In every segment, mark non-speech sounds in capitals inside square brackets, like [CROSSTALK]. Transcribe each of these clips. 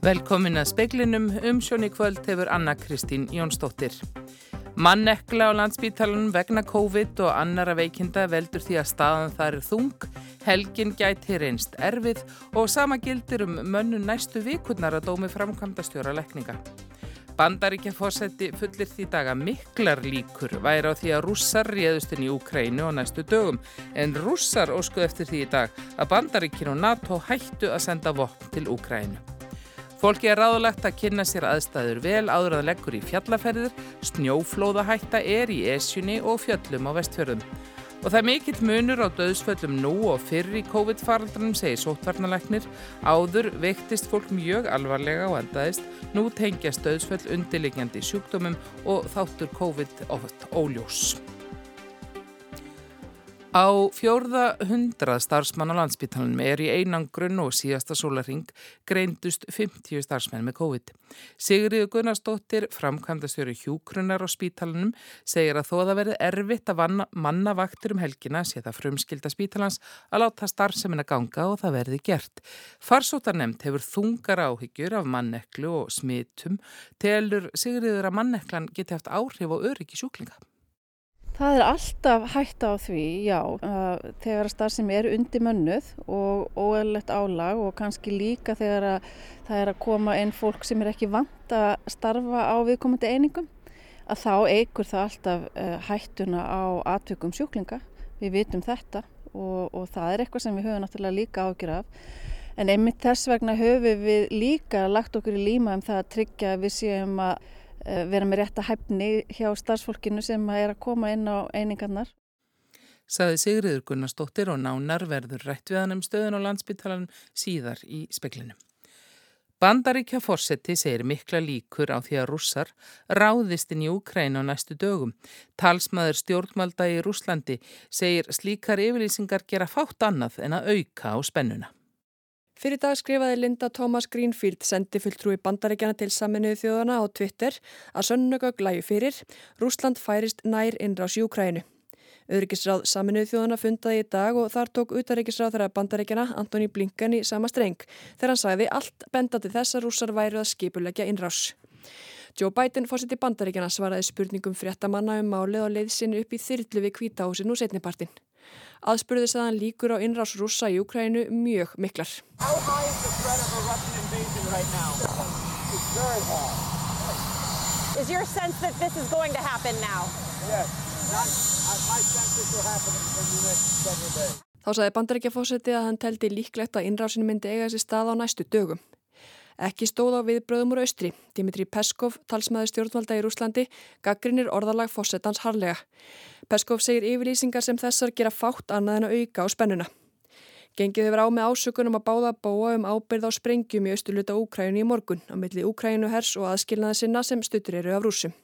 Velkomin að speiklinum um sjóni kvöld hefur Anna Kristín Jónsdóttir. Mannekla á landsbítalunum vegna COVID og annara veikinda veldur því að staðan þar er þung, helgin gæti reynst erfið og sama gildir um mönnu næstu vikurnar að dómi framkvæmda stjóra lekninga. Bandaríkja fórseti fullir því daga miklar líkur væri á því að rússar réðust inn í Úkrænu á næstu dögum en rússar óskuð eftir því í dag að Bandaríkin og NATO hættu að senda vopn til Úkrænu. Fólki er ráðlegt að kynna sér aðstæður vel áður að leggur í fjallaferðir, snjóflóðahætta er í esjunni og fjöllum á vestfjörðum. Og það er mikill munur á döðsföllum nú og fyrr í COVID-faraldranum, segir sótvarnalegnir. Áður veiktist fólk mjög alvarlega og endaðist. Nú tengjast döðsföll undirliggjandi sjúkdómum og þáttur COVID oft óljós. Á fjórða hundrað starfsmann á landsbytalanum er í einangrun og síðasta sólaring greindust 50 starfsmenn með COVID. Sigriður Gunnarsdóttir, framkvæmdastjóri hjúkrunar á spítalanum, segir að þó að það verði erfitt að manna vaktir um helgina sé það frumskilda spítalans að láta starfsemina ganga og það verði gert. Farsótarnemnd hefur þungar áhyggjur af manneklu og smitum telur Sigriður að manneklan geti haft áhrif og öryggi sjúklinga. Það er alltaf hægt á því, já, þegar að starfsemi er undir mönnuð og óeðlegt álag og kannski líka þegar að það er að koma inn fólk sem er ekki vant að starfa á viðkomandi einingum, að þá eigur það alltaf hættuna á atvökum sjúklinga. Við vitum þetta og, og það er eitthvað sem við höfum náttúrulega líka ágjur af. En einmitt þess vegna höfum við líka lagt okkur í líma um það að tryggja að við séum að vera með rétta hæfni hjá starfsfólkinu sem er að koma inn á einingarnar. Saði Sigriður Gunnarsdóttir og nánar verður rætt við hann um stöðun á landsbytalanum síðar í speklinu. Bandaríkja fórseti segir mikla líkur á því að rússar ráðist inn í Úkræn á næstu dögum. Talsmaður stjórnmalda í Rúslandi segir slíkar yfirlýsingar gera fátt annað en að auka á spennuna. Fyrir dag skrifaði Linda Thomas Greenfield sendi fulltrúi bandaríkjana til saminuðu þjóðana á Twitter að sönnugögg lægi fyrir Rúsland færist nær innrás í Ukrænu. Öðryggisráð saminuðu þjóðana fundaði í dag og þar tók utaríkisráð þeirra bandaríkjana Antoni Blinken í sama streng þegar hann sagði allt bendati þess að rússar væru að skipulegja innrás. Joe Biden fórseti bandaríkjana svaraði spurningum fréttamanna um málið og leiði sinni upp í þyrlu við kvítahúsin og setnipartin. Aðspurði saðan líkur á innrás rússa í Ukrænu mjög miklar. Þá saði bandaríkjafósetti að hann teldi líklegt að innrásin myndi eiga þessi stað á næstu dögum. Ekki stóð á viðbröðum úr austri. Dimitri Peskov, talsmaður stjórnvalda í Rúslandi, gaggrinir orðalag fósettans harlega. Peskov segir yfirlýsingar sem þessar gera fátt annað en að auka á spennuna. Gengið hefur á með ásökunum að báða bóa um ábyrð á sprengjum í austuluta Úkrænu í morgun á milli Úkrænu hers og aðskilnaða sinna sem stuttur eru af rúsum.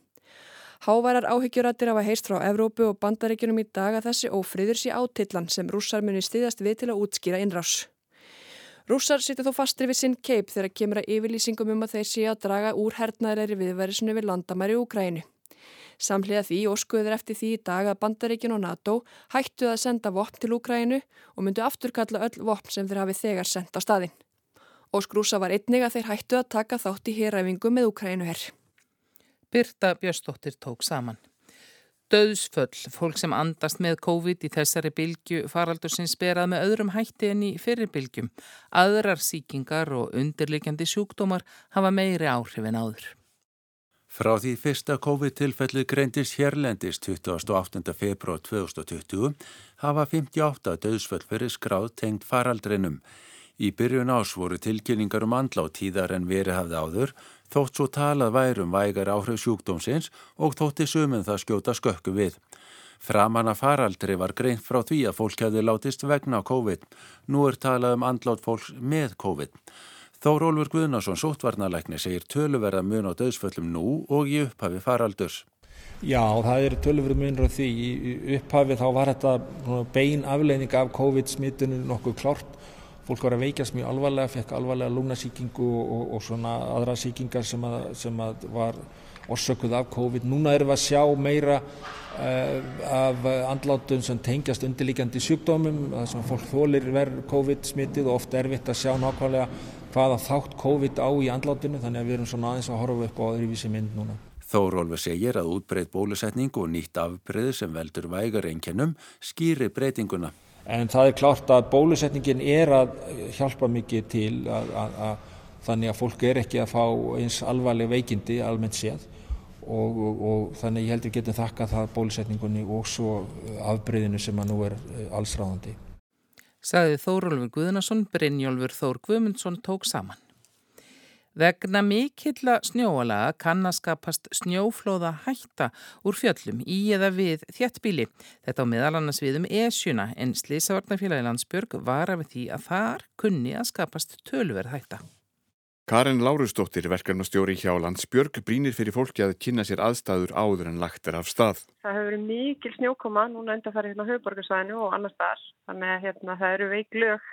Háværar áhyggjurættir hafa heist frá Evrópu og bandaríkjunum í dag að þessi ófriður sé átillan sem rússar muni stiðast við til að útskýra innrás. Rússar sitja þó fastri við sinn keip þegar kemur að yfirlýsingum um að þeir sé að draga úr hernaðræri viðverðisinu við landamæri Úkrænu. Samhliða því óskuður eftir því í dag að bandaríkin og NATO hættu að senda vopn til Úkrænu og myndu afturkalla öll vopn sem þeir hafi þegar sendt á staðin. Óskrúsa var einnig að þeir hættu að taka þátt í héræfingu með Úkrænuherr. Birta Björnsdóttir tók saman. Döðsföll, fólk sem andast með COVID í þessari bylgu faraldur sem sperað með öðrum hætti en í fyrirbylgjum. Aðrar síkingar og undirlikjandi sjúkdómar hafa meiri áhrif en áður. Frá því fyrsta COVID-tilfellið greindist hérlendist 28. februar 2020 hafa 58 döðsföll verið skráð tengt faraldrinum. Í byrjun ás voru tilkynningar um andlá tíðar en verið hafði áður, þótt svo talað værum vægar áhrif sjúkdómsins og þótti sumum það skjóta skökku við. Framan að faraldri var greint frá því að fólk hefði látist vegna COVID. Nú er talað um andlátt fólks með COVID. Þór Ólfur Guðnarsson, sótvarnalækni, segir töluverða mun á döðsföllum nú og í upphafi faraldurs. Já, það er töluverða munur á því. Í upphafi þá var þetta bein afleining af COVID-smittunum nokkuð klárt. Fólk var að veikast mjög alvarlega, fekk alvarlega lungnasíkingu og, og, svona aðra síkingar sem, að, sem að var orsökuð af COVID. Núna erum við að sjá meira uh, af andlátum sem tengjast undirlíkjandi sjúkdómum, það sem fólk þólir verð COVID smitið og ofta erfitt að sjá nákvæmlega hvaða þátt COVID á í andlátinu þannig að við erum svona aðeins að horfa upp á öðruvísi mynd núna. Þórólfi segir að útbreyt bólusetning og nýtt afbreyð sem veldur vægar einkennum skýri breytinguna. En það er klart að bólusetningin er að hjálpa mikið til að, að, að þannig að fólk er ekki að fá eins alvarleg veikindi almennt séð og, og, og þannig ég heldur getum þakka það bólusetningunni og svo afbreyðinu sem að nú er eh, allsráðandi. Saði Þórólfur Guðnason, Brynjólfur Þór Guðmundsson tók saman. Vegna mikill að snjóalaga kann að skapast snjóflóða hætta úr fjöllum í eða við þjettbíli. Þetta á meðal annars við um esjuna en Sliðsavarnafélagi Landsbjörg var af því að þar kunni að skapast tölverð hætta. Karin Lárusdóttir, verkefnastjóri hjá Landsbjörg, brínir fyrir fólki að kynna sér aðstæður áður en lagt er af stað. Það hefur verið mikil snjókoma núna undan farið hérna á höfuborgarsvæðinu og annar staðar. Þannig að hérna, það eru veiklög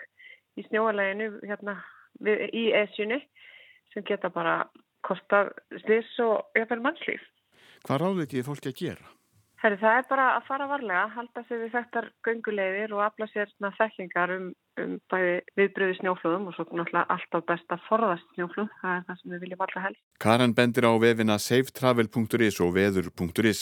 í snjóaleginu hérna, við, í esjunni sem geta bara kostað slis og jafnvel mannslýf. Hvað ráður þetta fólki að gera? Herri, það er bara að fara varlega, halda sig við þettar göngulegðir og afla sér þekkingar um, um bæði viðbröði snjóflöðum og svo náttúrulega alltaf best að forðast snjóflöð, það er það sem við viljum allra helst. Karan bendir á vefina safetravel.is og veður.is.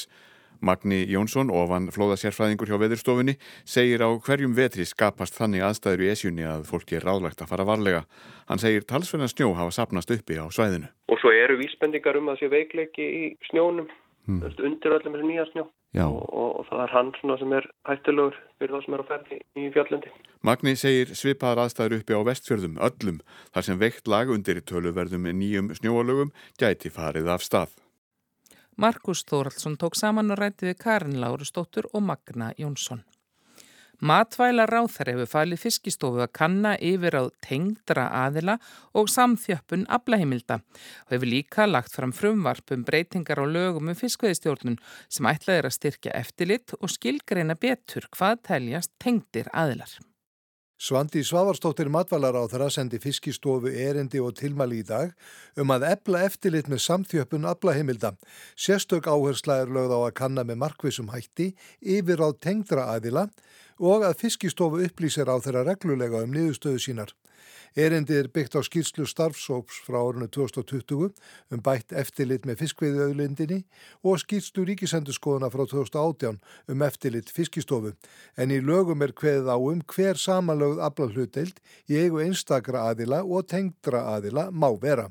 Magni Jónsson, ofan flóðasérfræðingur hjá veðurstofunni, segir á hverjum vetri skapast þannig aðstæður í esjunni að fólki er ráðlagt að fara varlega. Hann segir talsverðan snjó hafa sapnast uppi á svæðinu. Og svo eru vísbendingar um að sé veikleiki í snjónum, hmm. undir öllum þessu nýja snjó. Og, og, það er hann sem er hættilegur fyrir það sem er á ferdi í fjallendi. Magni segir svipaðar aðstæður uppi á vestfjörðum öllum, þar sem veikt lag undir töluverðum nýjum snjóalögum gæti farið af stað. Markus Þóraldsson tók saman og rætti við Karin Lárustóttur og Magna Jónsson. Matvæla ráþar hefur falið fiskistofu að kanna yfir á tengdra aðila og samþjöppun aflaheimilda og hefur líka lagt fram frumvarp um breytingar á lögum um fiskveðistjórnun sem ætlaðir að styrkja eftirlit og skilgreina betur hvað teljast tengdir aðilar. Svandi Svavarstóttir þeirra sendi fiskistofu erindi og tilmæli í dag um að ebla eftirlit með samþjöppun aflaheimilda. Sérstök áhersla er lögð á að kanna með markvisum hætti yfir á tengdra aðila og að fiskistofu upplýsir á þeirra reglulega um niðurstöðu sínar. Erindi er byggt á skýrslu starfsóps frá árunni 2020 um bætt eftirlit með fiskveiðauðlindinni og skýrslu ríkisendurskoðuna frá 2018 um eftirlit fiskistofu. En í lögum er hveðið á um hver samanlögð aflahlutteild í eigu einstakra aðila og tengdra aðila má vera.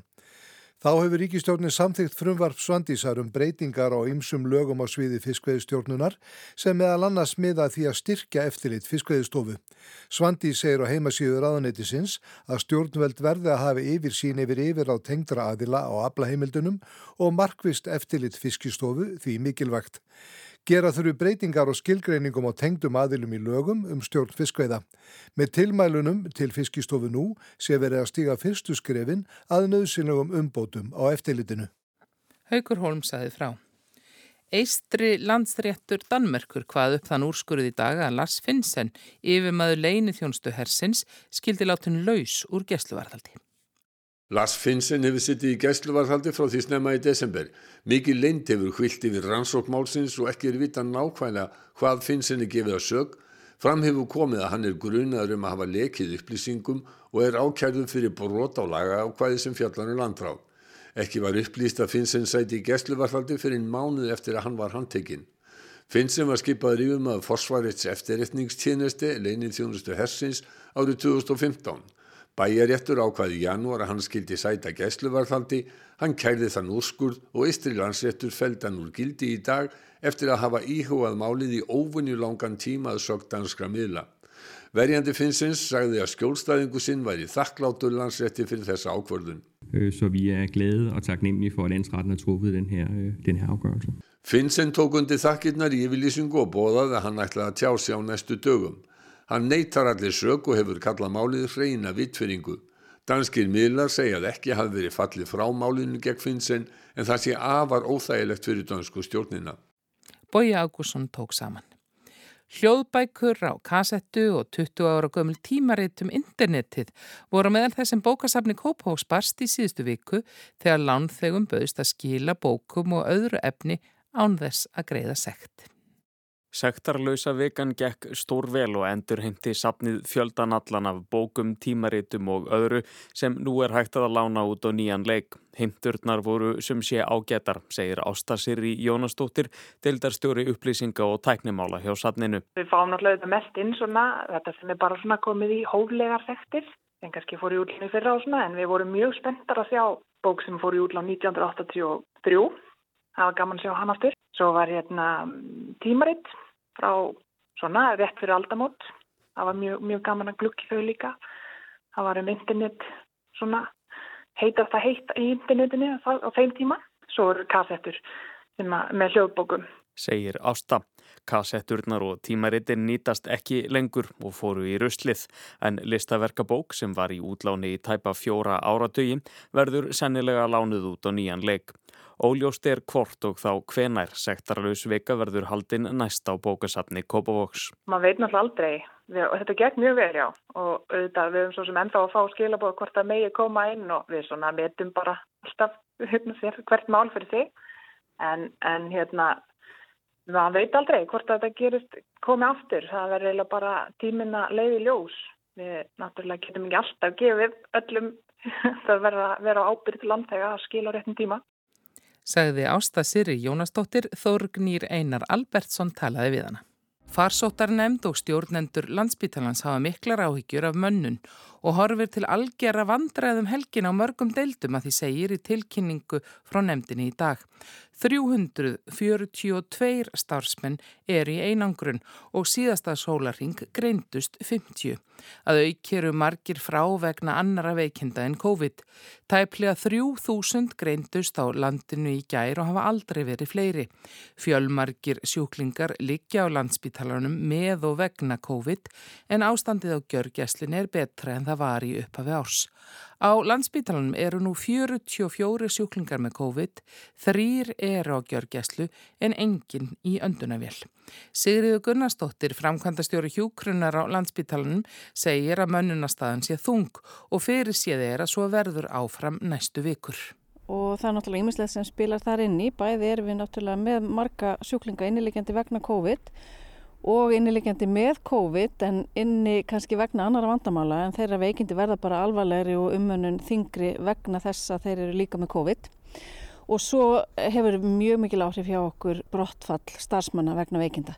Þá hefur ríkistjórnin samþygt frumvarp Svandísar um breytingar á ymsum lögum á sviði fiskveiðstjórnunar sem meðal annars miða því að styrkja eftirlit fiskveiðstofu. Svandís segir á heimasíður aðanetisins að stjórnveld verði að hafa yfir sín yfir yfir á tengdra aðila á aflaheimildunum og markvist eftirlit fiskistofu því mikilvægt. Gera þurfu breytingar og skilgreiningum á tengdum aðilum í lögum um stjórn fiskveiða. Með tilmælunum til fiskistofu nú sé verið að stíga fyrstu skrefin að nöðsynlegum umbótum á eftirlitinu. Haugur Holm saði frá. Eistri landsréttur Danmerkur hvað upp þann úrskurð í dag að Lars Finnsen yfir maður leini þjónstu hersins skildi látin laus úr gesluvarðaldi. Lars Finnsen hefur sittið í gæsluvarhaldi frá því snemma í desember. Mikið lind hefur hvilt yfir rannsókmálsins og ekki er vita nákvæmlega hvað Finnsen er gefið að sög. Fram hefur komið að hann er grunaður um að hafa lekið upplýsingum og er ákærðum fyrir brot á laga á hvaði sem fjallanur um landráð. Ekki var upplýst að Finnsen sæti í gæsluvarhaldi fyrir einn mánuð eftir að hann var handtekinn. Finnsen var skipaður yfir maður forsvarits eftirreitningstjenesti, leinið þjónustu hersins árið 2015. Bæjaréttur ákvaði janúar að hann skildi sæta gæsluvarðhaldi, hann kærði þann úrskurð og Ístri landsréttur feld hann úr gildi í dag eftir að hafa íhugað málið í óvunju langan tíma að sög danskra miðla. Verjandi Finnsins sagði að skjólstæðingu sinn væri þakklátur landsrétti fyrir þessa ákvörðun. Øh, så vi er glade og taknemmelige for, at landsretten har truffet den her, øh, den her afgørelse. Finnsen tók undir þakkirnar í yfirlýsingu og bóðaði að hann ætlaði að tjá sig á næstu dögum. Hann neytar allir sög og hefur kallað málið hreina vittfyringu. Danskir miðlar segja að ekki hafi verið fallið frá málinu gegn Finnsen en það sé afar óþægilegt fyrir dansku stjórnina. Bói Ágússon tók saman. Hljóðbækur á kassettu og 20 ára gömul tímaritum internetið voru meðal þessum bókasafni Kópahóks barst í síðustu viku þegar lánþegum bauðist að skila bókum og öðru efni án þess að greiða sekt. Sektarlausa vikan gekk stór vel og endur heimti sapnið fjöldanallan af bókum, tímaritum og öðru sem nú er hægt að lána út á nýjan leik. Heimturnar voru sem sé ágetar, segir Ástasirri Jónastóttir, deildarstjóri upplýsinga og tæknimála hjá sapninu. Við fáum náttúrulega þetta mest inn svona, þetta sem er bara svona komið í hóflegar sektir, en kannski fór í útlunni fyrra og svona, en við vorum mjög spenntar að sjá bók sem fór í útlun 1983. Það var gaman að sjá hann aftur. Svo var hérna tímaritt frá svona rétt fyrir aldamót. Það var mjög, mjög gaman að glukki þau líka. Það var um internet svona heitast að heita í internetinu á þeim tíma. Svo eru kassettur með hljóðbókum. Segir Ásta. Kassetturnar og tímarittin nýtast ekki lengur og fóru í ruslið en listaverkabók sem var í útláni í tæpa fjóra áratögi verður sennilega lánuð út á nýjan leik. Óljóst er hvort og þá hvenær sektarlaus vika verður haldinn næst á bókasafni Kópavóks. Man veit náttúrulega aldrei og þetta gekk mjög vel já og auðvitað við erum svo sem ennþá að fá skilabóð hvort það megi koma inn og við svona metum bara alltaf hérna hvert mál fyrir sig en, en hérna man veit aldrei hvort þetta gerist komið aftur. Það verður eiginlega bara tíminna leiði ljós. Við náttúrulega getum ekki alltaf gefið öllum [LAUGHS] það verður að vera ábyrð landtæga að skila réttin tíma sagði Ásta Siri Jónasdóttir Þorgnýr Einar Albertsson talaði við hana. Farsóttar nefnd og stjórnendur landsbítalans hafa miklar áhyggjur af mönnun og horfir til algjara vandræðum helgin á mörgum deildum að því segir í tilkynningu frá nefndinni í dag. 342 starfsmenn er í einangrun og síðasta sólaring greindust 50. Að aukjöru margir frá vegna annara veikinda en COVID. Tæplega 3000 greindust á landinu í gær og hafa aldrei verið fleiri. Fjölmargir sjúklingar liggja á landsbítalanum með og vegna COVID en ástandið á gjörgæslin er betra en það var í upphafi árs. Á landsbítalanum eru nú 44 sjúklingar með COVID, þrýr eru á gjörgæslu en engin í öndunavél. Sigriður Gunnarsdóttir, framkvæmdastjóri hjúkrunnar á landsbítalanum, segir að mönnunastæðan sé þung og fyrir séð er að svo verður áfram næstu vikur. Og það er náttúrulega ýmislegt sem spilar þar inn í, bæði erum við náttúrulega með marga sjúklinga innilegjandi vegna COVID og innilegjandi með COVID en inni kannski vegna annara vandamála en þeirra veikindi verða bara alvarlegri og umönnun þingri vegna þess að þeir eru líka með COVID. Og svo hefur mjög mikil áhrif hjá okkur brottfall starfsmanna vegna veikinda.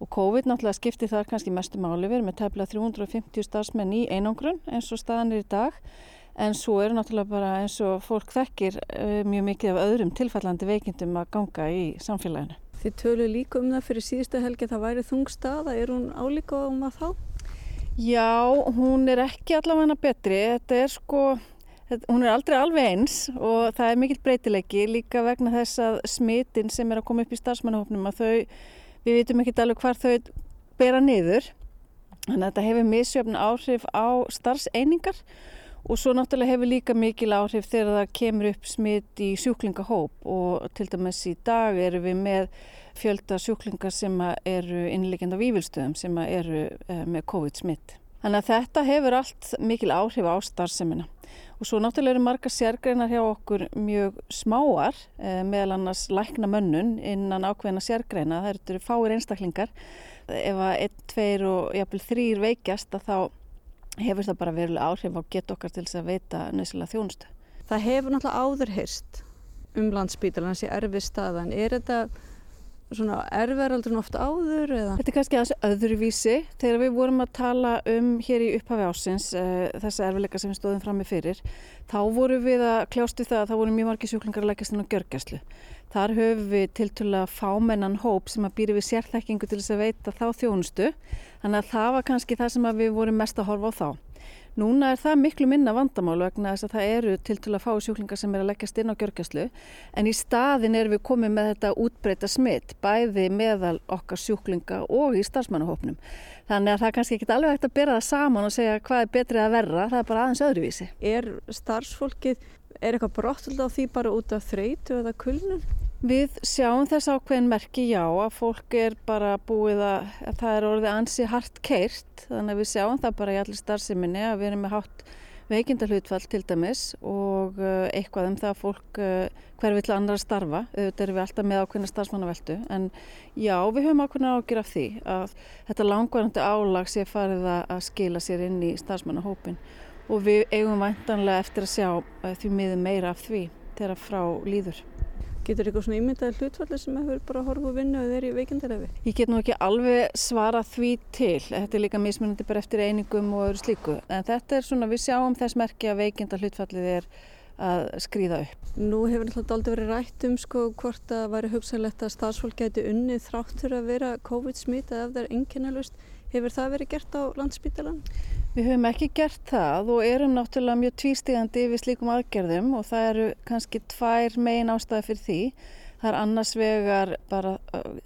Og COVID náttúrulega skiptir þar kannski mestu máli. Við erum með tefnilega 350 starfsmenn í einangrun eins og staðan er í dag. En svo eru náttúrulega bara eins og fólk þekkir eh, mjög mikið af öðrum tilfallandi veikindum að ganga í samfélaginu. Þið tölu líka um það fyrir síðustu helgi að það væri þungstaða, er hún álíka um að þá? Já, hún er ekki allavega betri, þetta er sko, þetta, hún er aldrei alveg eins og það er mikill breytilegi líka vegna þess að smitin sem er að koma upp í starfsmannahofnum að þau, við vitum ekki alveg hvar þau bera niður, þannig að þetta hefur misjöfn áhrif á starfseiningar. Og svo náttúrulega hefur líka mikil áhrif þegar það kemur upp smitt í sjúklingahóp og til dæmis í dag eru við með fjölda sjúklingar sem eru innlegjandi á vývilstöðum sem eru eh, með COVID-smitt. Þannig að þetta hefur allt mikil áhrif á starfseminna. Og svo náttúrulega eru marga sérgreinar hjá okkur mjög smáar, eh, meðal annars lækna mönnun innan ákveðina sérgreina. Það eru fáir einstaklingar. Ef að einn, tveir og jafnvel þrýr veikjast að þá hefur það bara verulega áhrif á gett okkar til þess að veita nöðslega þjónustu. Það hefur náttúrulega áður heyrst um landsbítalan þessi erfið staðan. Er þetta svona erfiðaraldrun ofta áður? Eða? Þetta er kannski aðeins öðruvísi. Þegar við vorum að tala um hér í upphafi ásins uh, þessa erfiðleika sem við stóðum fram með fyrir, þá vorum við að kljástu það að það voru mjög margir sjúklingar að leggast inn á gjörgjæslu. Þar höfum við til tulla fámennan hóp sem að býri við sérþekkingu til þess að veita þá þjónustu. Þannig að það var kannski það sem við vorum mest að horfa á þá. Núna er það miklu minna vandamál vegna þess að það eru til til að fá sjúklingar sem er að leggjast inn á gjörgjastlu en í staðin erum við komið með þetta útbreyta smitt bæði meðal okkar sjúklinga og í starfsmannahopnum. Þannig að það er kannski ekki alveg hægt að bera það saman og segja hvað er betrið að verra, það er bara aðeins öðruvísi. Er starfsfólkið, er eitthvað brottild á því bara út af þreytu eða kulnun? Við sjáum þess ákveðin merki já að fólk er bara búið að, að það er orðið ansi hart keirt þannig að við sjáum það bara í allir starfseminni að við erum með hátt veikindalhutfall til dæmis og uh, eitthvað um það að fólk uh, hver vill annar starfa, auðvitað erum við alltaf með ákveðina starfsmannaveldu en já við höfum ákveðina ágjur af því að þetta langvarandi álag sé farið að skila sér inn í starfsmannahópin og við eigum vantanlega eftir að sjá uh, því miður meira af því þegar frá líður. Getur eitthvað svona ímyndaði hlutfalli sem hefur bara horfu vinnu eða er í veikindarefi? Ég get nú ekki alveg svara því til. Þetta er líka mismunandi bara eftir einingum og öðru slíku. En þetta er svona, við sjáum þess merki að veikinda hlutfallið er að skrýða upp. Nú hefur alltaf aldrei verið rætt um sko hvort að væri hugsalegt að stafsfólk geti unnið þráttur að vera COVID-smít eða ef það er enginnalust. Hefur það verið gert á landsbítalan? Við höfum ekki gert það og erum náttúrulega mjög tvístígandi við slíkum aðgerðum og það eru kannski tvær megin ástæði fyrir því. Það er annars vegar bara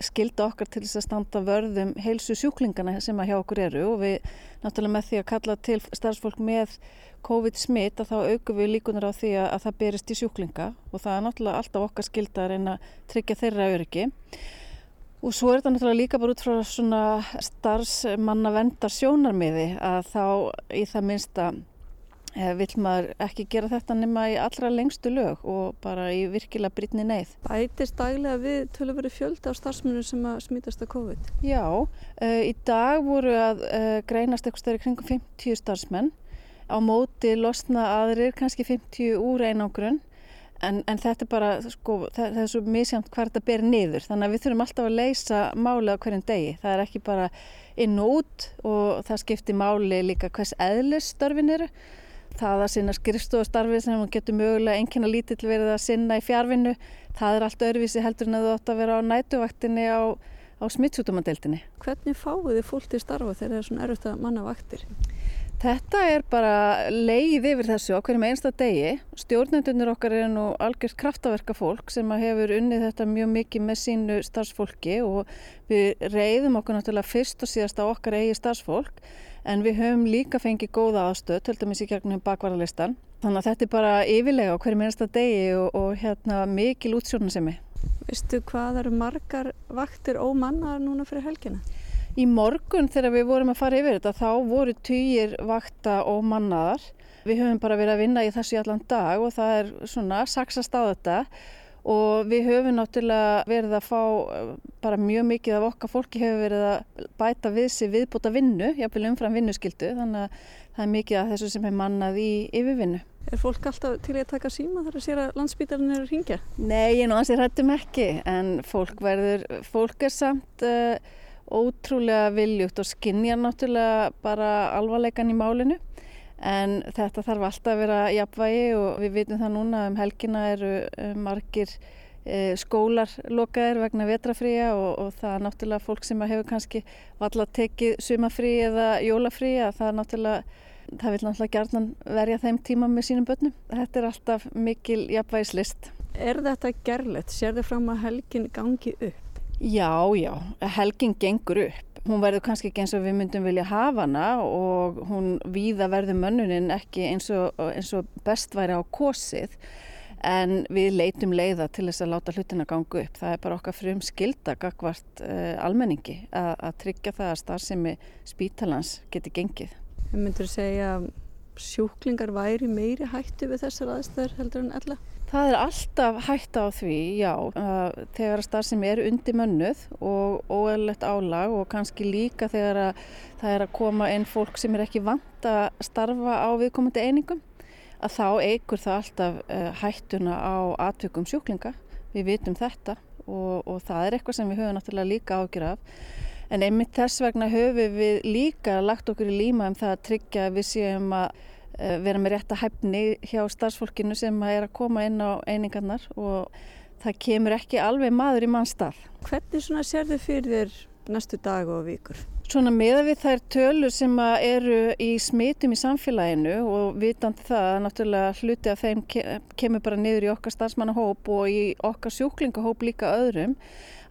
skilda okkar til þess að standa vörðum heilsu sjúklingana sem að hjá okkur eru og við náttúrulega með því að kalla til starfsfólk með COVID-smitt að þá aukum við líkunar á því að það berist í sjúklinga og það er náttúrulega alltaf okkar skilda að reyna að tryggja þeirra öryggi. Og svo er þetta náttúrulega líka bara út frá svona starfsmanna vendar sjónarmiði að þá í það minnsta eh, vil maður ekki gera þetta nema í allra lengstu lög og bara í virkilega brytni neyð. Bætist daglega við tölur verið fjölda á starfsmunum sem að smítast að COVID? Já, uh, í dag voru að uh, greinast eitthvað stærri kringum 50 starfsmenn. Á móti losna aðrir kannski 50 úr einangrunn En, en þetta er bara, sko, það, það er svo misjánt hvað þetta ber niður. Þannig að við þurfum alltaf að leysa máli á hverjum degi. Það er ekki bara inn og út og það skiptir máli líka hvers eðlis störfin eru. Það að sinna skrifstofastarfi sem getur mögulega einnkjörna lítill verið að sinna í fjárvinnu. Það er allt öðruvísi heldur en að þú átt að vera á nætuvaktinni á, á smittsútumadeildinni. Hvernig fáið þið fólk til starfa þegar það er svona erfitt að manna vaktir? Þetta er bara leið yfir þessu á hverjum einsta degi. Stjórnendunir okkar er nú algjörst kraftaverka fólk sem hefur unnið þetta mjög mikið með sínu starfsfólki og við reyðum okkur náttúrulega fyrst og síðast á okkar eigi starfsfólk en við höfum líka fengið góða aðstöð, töltum við sér gegnum bakvarðarlistan. Þannig að þetta er bara yfirlega á hverjum einsta degi og, og hérna, mikil útsjónasemi. Veistu hvað eru margar vaktir ómannar núna fyrir helgina? Í morgun þegar við vorum að fara yfir þetta þá voru týjir vakta og mannaðar. Við höfum bara verið að vinna í þessu í allan dag og það er svona saksast á þetta og við höfum náttúrulega verið að fá eh, bara mjög mikið af okkar fólki hefur verið að bæta við sig viðbúta vinnu, jáfnvel umfram vinnuskyldu þannig að það er mikið af þessu sem er mannað í yfirvinnu. Er fólk alltaf til að taka síma þar að sér að landsbítarinn eru að ringja? Nei, ég náðans ég hrættum ekki en fólk verður, fólk er samt uh, ótrúlega viljugt og skinnja náttúrulega bara alvarleikan í málinu en þetta þarf alltaf að vera jafnvægi og við vitum það núna um helgina eru eh, margir e, skólar lokaðir vegna vetrafríja og, og það er náttúrulega fólk sem hefur kannski valla tekið sumafrí eða jólafrí að það er náttúrulega það vil náttúrulega gerðan verja þeim tíma með sínum börnum. Þetta er alltaf mikil jafnvægislist. Er þetta gerlegt? Sér þið fram að helgin gangi upp? Já, já, helgin gengur upp. Hún verður kannski ekki eins og við myndum vilja hafa hana og hún víða verður mönnuninn ekki eins og, eins og best væri á kosið en við leitum leiða til þess að láta hlutina gangu upp. Það er bara okkar frum skilda gagvart uh, almenningi að, að tryggja það að starfsemi spítalans geti gengið. Við myndum segja að sjúklingar væri meiri hættu við þessar aðstæður heldur en ella? Það er alltaf hægt á því, já, þegar að starfsemi er undir mönnuð og óeðlegt álag og kannski líka þegar að það er að koma inn fólk sem er ekki vant að starfa á viðkomandi einingum, að þá eigur það alltaf uh, hættuna á aðtökum sjúklinga. Við vitum þetta og, og það er eitthvað sem við höfum náttúrulega líka ágjur af. En einmitt þess vegna höfum við líka lagt okkur í líma um það að tryggja að við séum að Eh, vera með rétt að hæfni hjá starfsfólkinu sem er að koma inn á einingarnar og það kemur ekki alveg maður í mannstall. Hvernig svona sér þið fyrir þér næstu dag og vikur? Svona meða við þær tölur sem eru í smitum í samfélaginu og vitandi það að náttúrulega hluti af þeim kemur bara niður í okkar starfsmannahóp og í okkar sjúklingahóp líka öðrum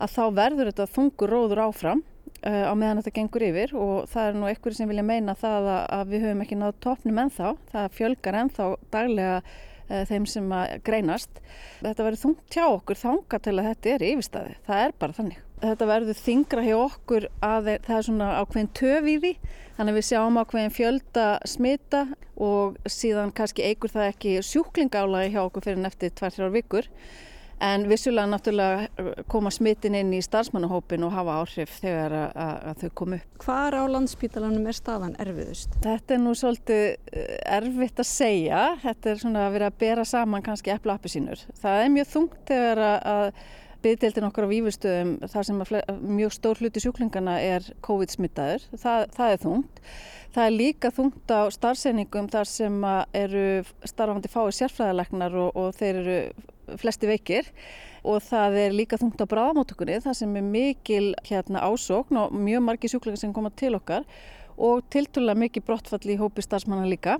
að þá verður þetta þungur róður áfram á meðan þetta gengur yfir og það er nú einhverju sem vilja meina það að, við höfum ekki náðu toppnum ennþá, það fjölgar ennþá daglega uh, þeim sem greinast. Þetta verður þungt hjá okkur þanga til að þetta er yfirstaði. Það er bara þannig. Þetta verður þingra hjá okkur að það er svona ákveðin töf í því. Þannig að við sjáum ákveðin fjölda smita og síðan kannski eigur það ekki sjúklingálaði hjá okkur fyrir neftir 2-3 vikur. En vissulega náttúrulega uh, koma smittin inn í starfsmannahópin og hafa áhrif þegar að, að, að þau komu upp. Hvar á landspítalanum er staðan erfiðust? Þetta er nú svolítið uh, erfitt að segja. Þetta er svona að vera að bera saman kannski eppla appi sínur. Það er mjög þungt þegar að byggdeildin okkar á výfustöðum þar sem mjög stór hluti sjúklingana er COVID-smittaður. Það, það er þungt. Það er líka þungt á starfseiningum þar sem eru starfandi fái sérfræðalegnar og, og þeir eru flesti veikir og það er líka þungt á bráðamótökunni þar sem er mikil hérna, ásókn og mjög margi sjúklingar sem koma til okkar og tilturlega mikið brottfall í hópi starfsmanna líka.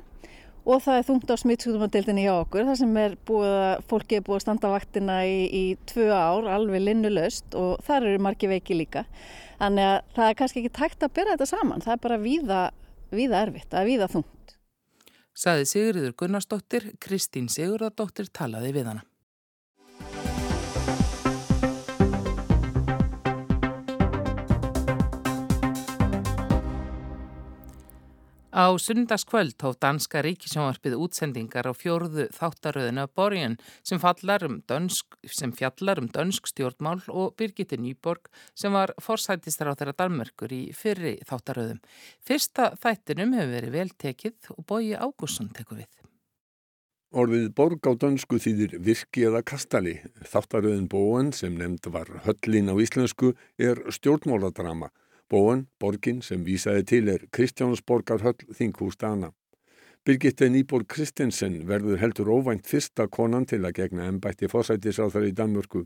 Og það er þungt á smittsjúkdómadeildinni hjá okkur þar sem er búið að fólki er búið að standa vaktina í, í tvö ár alveg linnulöst og þar eru margi veiki líka. Þannig að það er kannski ekki tækt að byrja þetta saman það er bara víða, víða erfitt, það er víða þungt. Saði Sigurður Gunnarsdóttir Kristín Sigurðardóttir talaði við hana Á sunnudagskvöld tóf danska ríkisjónvarpið útsendingar á fjórðu þáttaröðinu af Borgen sem, um dönsk, sem fjallar um dönsk stjórnmál og Birgitte Nýborg sem var forsættistar á þeirra Dalmörkur í fyrri þáttaröðum. Fyrsta þættinum hefur verið vel tekið og Bóji Ágússon tekur við. Orðið borg á dönsku þýðir virki eða kastali. Þáttaröðin Bóen sem nefnd var höllin á íslensku er stjórnmáladrama Bóen, borgin sem vísaði til er Kristjánsborgarhöll þinghús dana. Birgitte Nýborg Kristensen verður heldur óvænt fyrsta konan til að gegna ennbætti fórsættisáþar í Danmörku.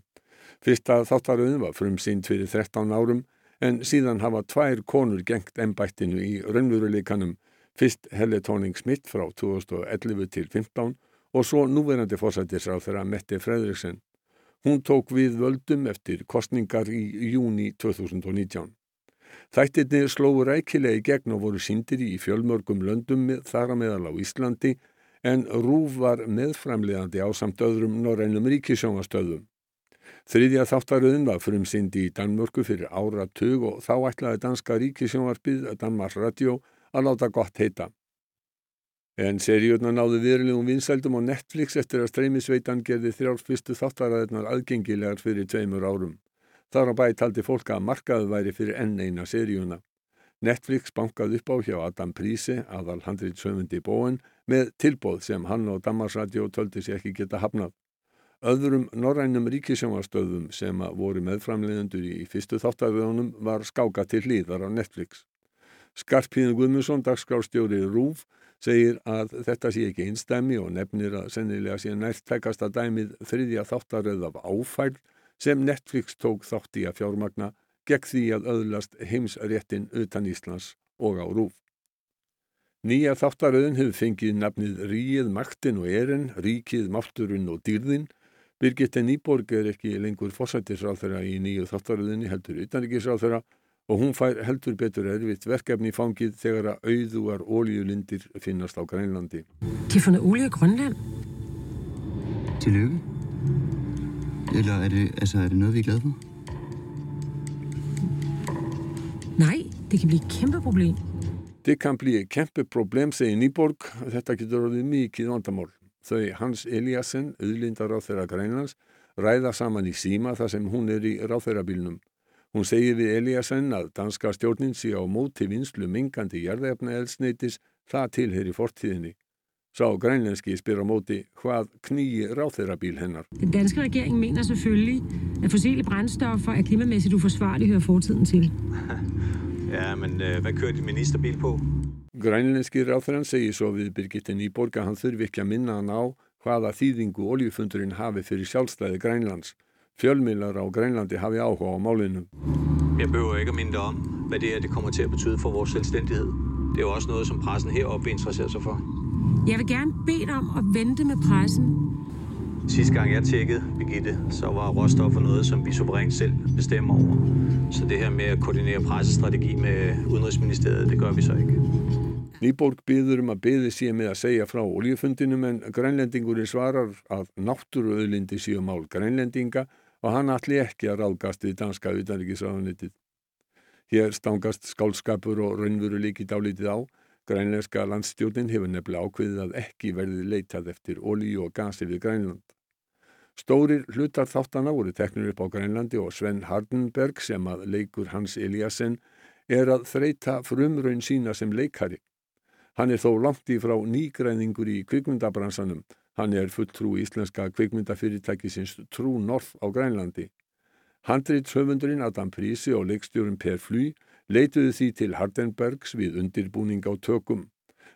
Fyrsta þáttaröðin var frumsýnd fyrir 13 árum en síðan hafa tvær konur gengt ennbættinu í raunveruleikanum, fyrst Helle Tóning-Smith frá 2011 til 15 og svo núverandi fórsættisáþar að Mette Fredriksen. Hún tók við völdum eftir kostningar í júni 2019. Þættirni slóu rækilega í gegn og voru síndir í fjölmörgum löndum þar að meðal á Íslandi en Rúf var meðframlegandi á samt öðrum norrænum ríkisjóngastöðum. Þriðja þáttaröðin var frumsindi í Danmörku fyrir áratug og þá ætlaði danska ríkisjónvarpið Danmarks Radio að láta gott heita. En seríurna náðu viðrilegum vinsældum á Netflix eftir að streymisveitan gerði þrjálf fyrstu þáttaræðinar aðgengilegar fyrir tveimur árum. Þar á bæ taldi fólk að markaðu væri fyrir enn eina seríuna. Netflix bankað upp á hjá Adam Prísi, aðal handrýtsöfundi bóen, með tilbóð sem hann og Damarsradio töldi sér ekki geta hafnað. Öðrum norrænum ríkisjónastöðum sem voru meðframlegendur í fyrstu þáttaföðunum var skáka til hlýðar á Netflix. Skarpíðin Guðmusson, dagskrástjóri Rúf, segir að þetta sé ekki einstæmi og nefnir að sennilega sé nært tekast að dæmið þriðja þáttaröð af áfæl sem Netflix tók þátt í að fjármagna gegn því að öðlast heimsréttin utan Íslands og á rúf. Nýja þáttaröðin hefur fengið nafnið Ríið, Maktin og Erin, Ríkið, Mátturinn og Dýrðinn. Birgitte Nýborg er ekki lengur fósættisráþara í nýju þáttaröðinni heldur utanrikiðsráþara og hún fær heldur betur erfitt verkefni í fangið þegar að auðuar ólíulindir finnast á Grænlandi. De har fundet olie i Grønland. Eller er det, altså, er det noget, vi er glade for? Nej, det kan blive et kæmpe problem. Det kan blive et kæmpe problem, segir Nýborg. Þetta getur orðið mikið vandamál. Þau Hans Eliasson, auðlindar á þeirra grænlands, ræða saman í síma þar sem hún er í ráþeirabílnum. Hún segir við Eliasson að danska stjórnin sé á móti vinslu mingandi jarðefna elsneitis það tilheyri fortíðinni. Sá grænlenski spyr á móti hvað knýi ráþeirabíl hennar. Den danske regering mener selvfølgelig, at fossile brændstoffer er klimamæssigt uforsvarligt hører fortiden til. [LAUGHS] ja, men uh, hvad kører din ministerbil på? Grænlenski ráþeirann segir svo við Birgitte Nýborg að hann þurfi ekki að minna hann á hvaða þýðingu oljufundurinn hafi fyrir sjálfstæði Grænlands. Fjölmiðlar á Grænlandi hafi áhuga á málinu. Jeg behøver ikke at minde om, hvad det er, det kommer til at betyde for vores selvstændighed. Det er jo også noget, som pressen heroppe interesserer sig for. Jeg vil gerne bede dig om at vente med pressen. Sidste gang jeg tjekkede, Birgitte, så var råstoffer noget, som vi suverænt selv bestemmer over. Så det her med at koordinere pressestrategi med Udenrigsministeriet, det gør vi så ikke. Nýborg byður um að byði sé með að segja frá oljufundinum en grænlendingurinn svarar að náttúruauðlindi séu mál grænlendinga og hann allir ekki að ráðgast við danska utanrikiðsraðanitið. Hér stangast skálskapur og raunvuru líkit álítið á. Grænlenska landstjórnin hefur nefnilega ákveðið að ekki verði leitað eftir olju og gasi við Grænland. Stórir hlutar þáttana voru teknur upp á Grænlandi og Sven Hardenberg sem að leikur Hans Eliasson er að þreita frumraun sína sem leikari. Hann er þó langt í frá nýgræningur í kvikmyndabransanum. Hann er fulltrú íslenska kvikmyndafyrirtækisins Trú North á Grænlandi. Handreitshöfundurinn Adam Prísi og leikstjórum Per Fly leituðu því til Hardenbergs við undirbúning á tökum.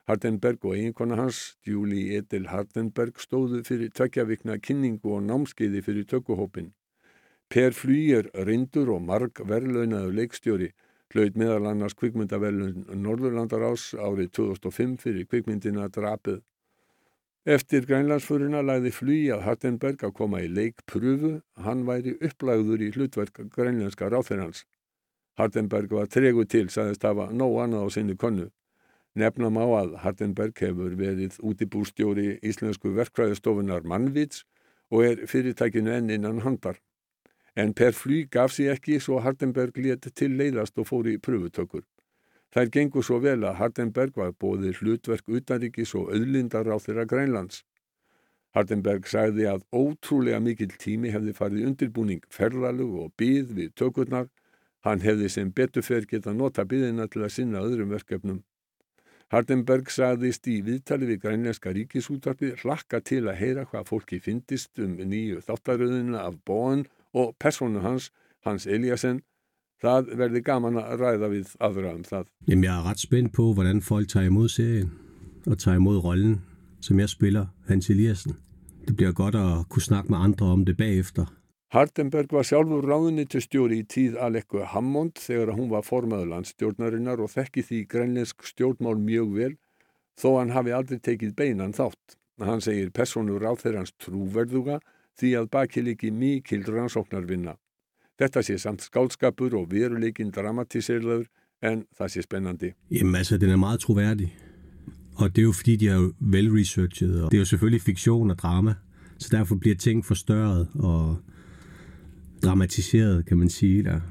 Hardenberg og eiginkona hans, Julie Edel Hardenberg, stóðu fyrir tökjavikna kynningu og námskeiði fyrir tökuhópin. Per Fly er reyndur og marg verðlaunaðu leikstjóri hlaut meðal annars kvikmyndavelun Norðurlandarás árið 2005 fyrir kvikmyndina Drapið. Eftir grænlandsfurina lagði flugi að Hartenberg að koma í leikpröfu, hann væri upplægður í hlutverk grænlandska ráþeirans. Hartenberg var tregu til, sagðist hafa nóg annað á sinni konnu. Nefnam á að Hartenberg hefur verið útibúrstjóri íslensku verkfræðistofunar Mannvits og er fyrirtækinu enn innan handar. En per fly gaf sér ekki svo Hardenberg létt til leiðast og fór í pröfutökur. Þær gengur svo vel að Hardenberg var bóðið hlutverk utanríkis og auðlindar á þeirra Grænlands. Hardenberg sagði að ótrúlega mikil tími hefði farið undirbúning ferðalug og byð við tökurnar. Hann hefði sem betufer geta nota byðina til að sinna öðrum verkefnum. Hardenberg sagðist í viðtali við grænlænska ríkisútarpi hlakka til að heyra hvað fólki fyndist um nýju þáttaröðuna af bóan og personu hans, Hans Eliasson, það verði gaman að ræða við aðra um það. Jamen, jeg er ret spændt på, hvordan folk tager imod serien og tager imod rollen, som jeg spiller, Hans Eliassen. Det bliver godt at kunne snakke med andre om det bagefter. Hardenberg var sjálfur ráðunitustjóri í tíð Alekku Hammond þegar hún var formaður landstjórnarinnar og þekki því grænlensk stjórnmál mjög vel þó hann hafi aldrei tekið beinan þátt. Hann segir personur á þeirrans trúverðuga því að baki líki mikil rannsóknarvinna. Þetta sé samt skálskapur og veruleikin dramatiseraður, en það sé spennandi. Jamen altså, den er meget troværdig. Og det er jo fordi, de er velresearchet, og det er jo selvfølgelig fiktion og drama, så derfor bliver ting forstørret og dramatiseret, kan man sige der.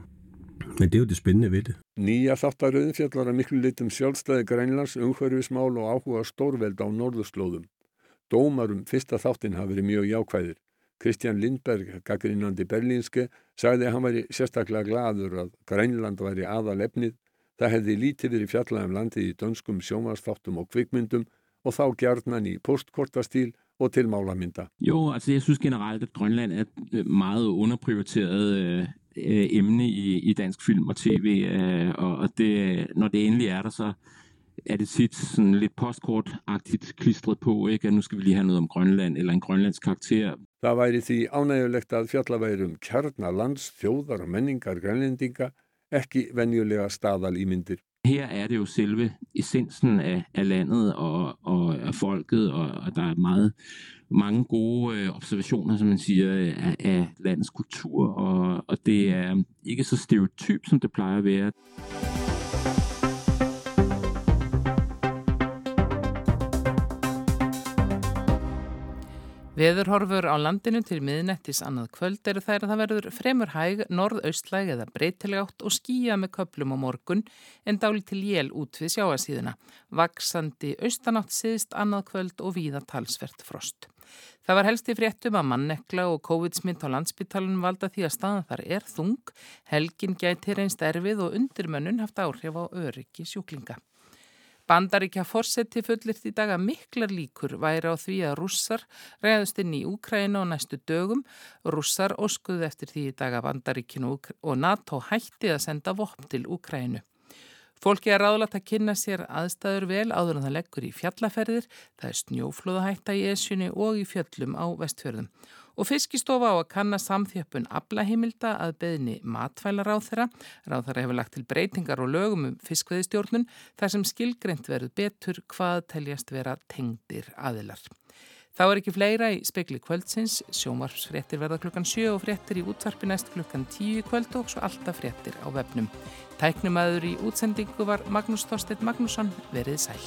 Men det er jo det spændende ved det. Nýja þáttaröðin fjallar að miklu litum sjálfstæði Grænlands, umhverfismál og áhuga stórveld á norðurslóðum. Dómarum fyrsta þáttin hafi verið mjög jákvæðir. Kristján Lindberg, gaggrínandi berlínske, sagði að hann væri sérstaklega gladur að Grænland væri aðal efnið. Það hefði lítið verið fjallagum landið í dönskum sjómasþáttum og kvikmyndum og þá gjarnan í postkortastýl og til málamynda. Jo, altså jeg synes generelt, at Grønland er et øh, meget underprioriteret øh, øh, emne i, i dansk film og tv, øh, og det, når det endelig er der, så er det tit sådan lidt postkortagtigt klistret på, ikke? at nu skal vi lige have noget om Grønland eller en grønlandsk karakter. Það væri því ánægulegt að fjallaværum kjarnalands, þjóðar og menningar grænlendinga ekki venjulega staðalýmyndir. Her er det jo selve essensen af, af landet og, og af folket, og, og der er meget, mange gode øh, observationer, som man siger, af, af landets kultur, og, og det er ikke så stereotyp, som det plejer at være. Veðurhorfur á landinu til miðnettis annað kvöld eru þær að það verður fremur hæg, norðaustlæg eða breytilegátt og skýja með köplum á morgun en dáli til jél út við sjáasíðuna. Vaksandi austanátt siðst annað kvöld og víða talsvert frost. Það var helst í fréttum að mannekla og COVID-smitt á landsbyttalunum valda því að staðan þar er þung, helgin gæti reynst erfið og undirmönnun haft áhrif á öryggi sjúklinga. Bandaríkja fórseti fullirt í dag að miklar líkur væri á því að rússar reyðust inn í Úkræna og næstu dögum. Rússar oskuðu eftir því í dag að Bandaríkinu og NATO hætti að senda vopn til Úkrænu. Fólki er ráðlagt að kynna sér aðstæður vel áður en það leggur í fjallaferðir, það er snjóflóðahætta í esjunni og í fjöllum á vestfjörðum og fiskistofa á að kanna samþjöppun aflahimilda að beðni matvælar á þeirra. Ráð þeirra hefur lagt til breytingar og lögum um fiskveðistjórnun þar sem skilgreynd verður betur hvað teljast vera tengdir aðilar. Þá er ekki fleira í spekli kvöldsins, sjómarfsfrettir verða klukkan 7 og frettir í útvarpi næst klukkan 10 kvöld og svo alltaf frettir á vefnum. Tæknumæður í útsendingu var Magnús Þorstedt Magnússon, verið sæl.